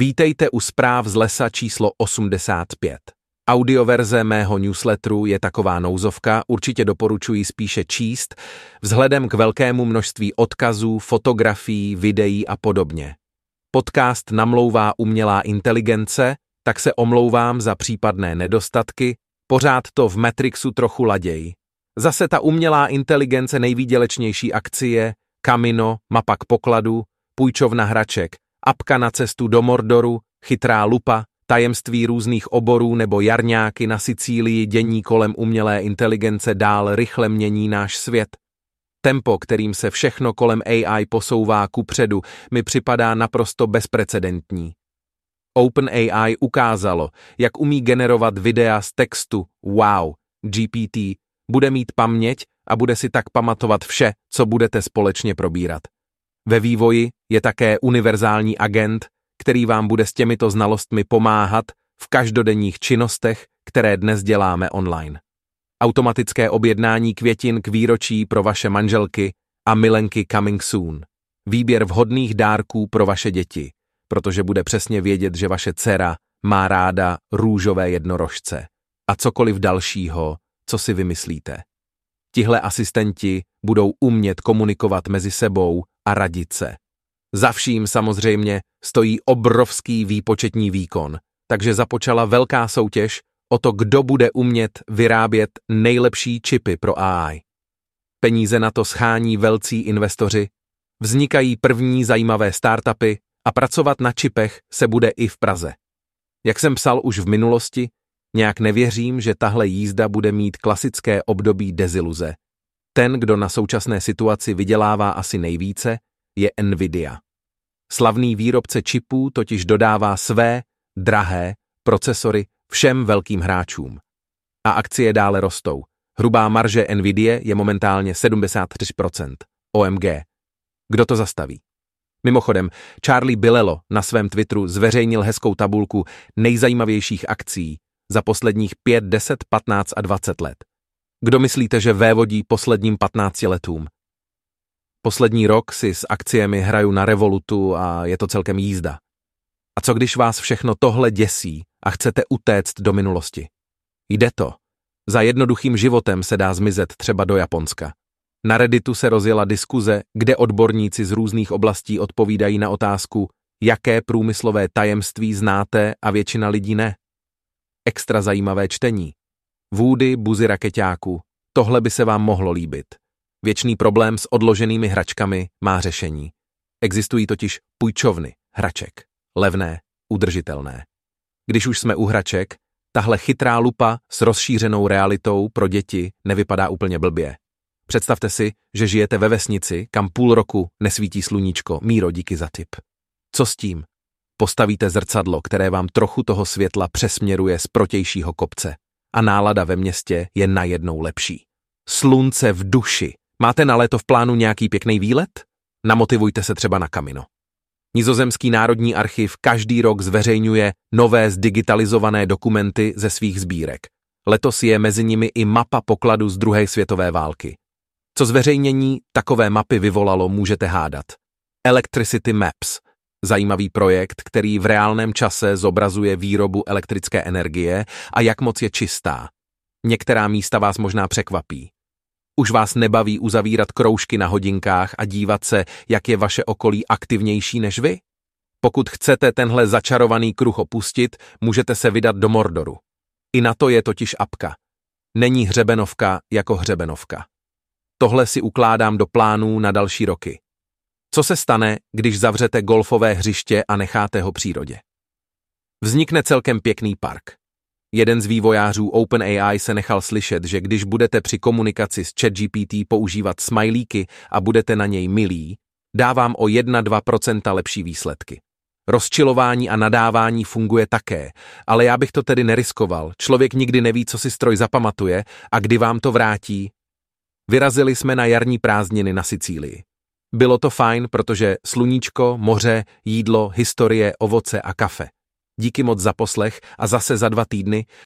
Vítejte u zpráv z lesa číslo 85. Audioverze mého newsletteru je taková nouzovka, určitě doporučuji spíše číst, vzhledem k velkému množství odkazů, fotografií, videí a podobně. Podcast namlouvá umělá inteligence, tak se omlouvám za případné nedostatky, pořád to v Matrixu trochu laděj. Zase ta umělá inteligence nejvýdělečnější akcie, Kamino, mapa k pokladu, půjčovna hraček, apka na cestu do Mordoru, chytrá lupa, tajemství různých oborů nebo jarňáky na Sicílii dění kolem umělé inteligence dál rychle mění náš svět. Tempo, kterým se všechno kolem AI posouvá ku předu, mi připadá naprosto bezprecedentní. OpenAI ukázalo, jak umí generovat videa z textu Wow, GPT, bude mít paměť a bude si tak pamatovat vše, co budete společně probírat. Ve vývoji je také univerzální agent, který vám bude s těmito znalostmi pomáhat v každodenních činnostech, které dnes děláme online. Automatické objednání květin k výročí pro vaše manželky a milenky coming soon. Výběr vhodných dárků pro vaše děti, protože bude přesně vědět, že vaše dcera má ráda růžové jednorožce a cokoliv dalšího, co si vymyslíte. Tihle asistenti budou umět komunikovat mezi sebou a radit se. Za vším samozřejmě stojí obrovský výpočetní výkon, takže započala velká soutěž o to, kdo bude umět vyrábět nejlepší čipy pro AI. Peníze na to schání velcí investoři, vznikají první zajímavé startupy a pracovat na čipech se bude i v Praze. Jak jsem psal už v minulosti, nějak nevěřím, že tahle jízda bude mít klasické období deziluze. Ten, kdo na současné situaci vydělává asi nejvíce, je Nvidia. Slavný výrobce čipů totiž dodává své, drahé, procesory všem velkým hráčům. A akcie dále rostou. Hrubá marže Nvidia je momentálně 73%. OMG. Kdo to zastaví? Mimochodem, Charlie Bilelo na svém Twitteru zveřejnil hezkou tabulku nejzajímavějších akcí za posledních 5, 10, 15 a 20 let. Kdo myslíte, že vévodí posledním 15 letům? Poslední rok si s akciemi hraju na Revolutu a je to celkem jízda. A co když vás všechno tohle děsí a chcete utéct do minulosti? Jde to. Za jednoduchým životem se dá zmizet třeba do Japonska. Na Redditu se rozjela diskuze, kde odborníci z různých oblastí odpovídají na otázku, jaké průmyslové tajemství znáte a většina lidí ne. Extra zajímavé čtení. Vůdy, buzy raketáku. Tohle by se vám mohlo líbit. Věčný problém s odloženými hračkami má řešení. Existují totiž půjčovny hraček. Levné, udržitelné. Když už jsme u hraček, tahle chytrá lupa s rozšířenou realitou pro děti nevypadá úplně blbě. Představte si, že žijete ve vesnici, kam půl roku nesvítí sluníčko, míro díky za tip. Co s tím? Postavíte zrcadlo, které vám trochu toho světla přesměruje z protějšího kopce a nálada ve městě je najednou lepší. Slunce v duši. Máte na léto v plánu nějaký pěkný výlet? Namotivujte se třeba na kamino. Nizozemský národní archiv každý rok zveřejňuje nové zdigitalizované dokumenty ze svých sbírek. Letos je mezi nimi i mapa pokladu z druhé světové války. Co zveřejnění takové mapy vyvolalo, můžete hádat. Electricity Maps – Zajímavý projekt, který v reálném čase zobrazuje výrobu elektrické energie a jak moc je čistá. Některá místa vás možná překvapí. Už vás nebaví uzavírat kroužky na hodinkách a dívat se, jak je vaše okolí aktivnější než vy? Pokud chcete tenhle začarovaný kruh opustit, můžete se vydat do Mordoru. I na to je totiž apka. Není hřebenovka jako hřebenovka. Tohle si ukládám do plánů na další roky. Co se stane, když zavřete golfové hřiště a necháte ho přírodě? Vznikne celkem pěkný park. Jeden z vývojářů OpenAI se nechal slyšet, že když budete při komunikaci s ChatGPT používat smajlíky a budete na něj milí, dá vám o 1-2% lepší výsledky. Rozčilování a nadávání funguje také, ale já bych to tedy neriskoval. Člověk nikdy neví, co si stroj zapamatuje a kdy vám to vrátí. Vyrazili jsme na jarní prázdniny na Sicílii. Bylo to fajn, protože sluníčko, moře, jídlo, historie, ovoce a kafe. Díky moc za poslech a zase za dva týdny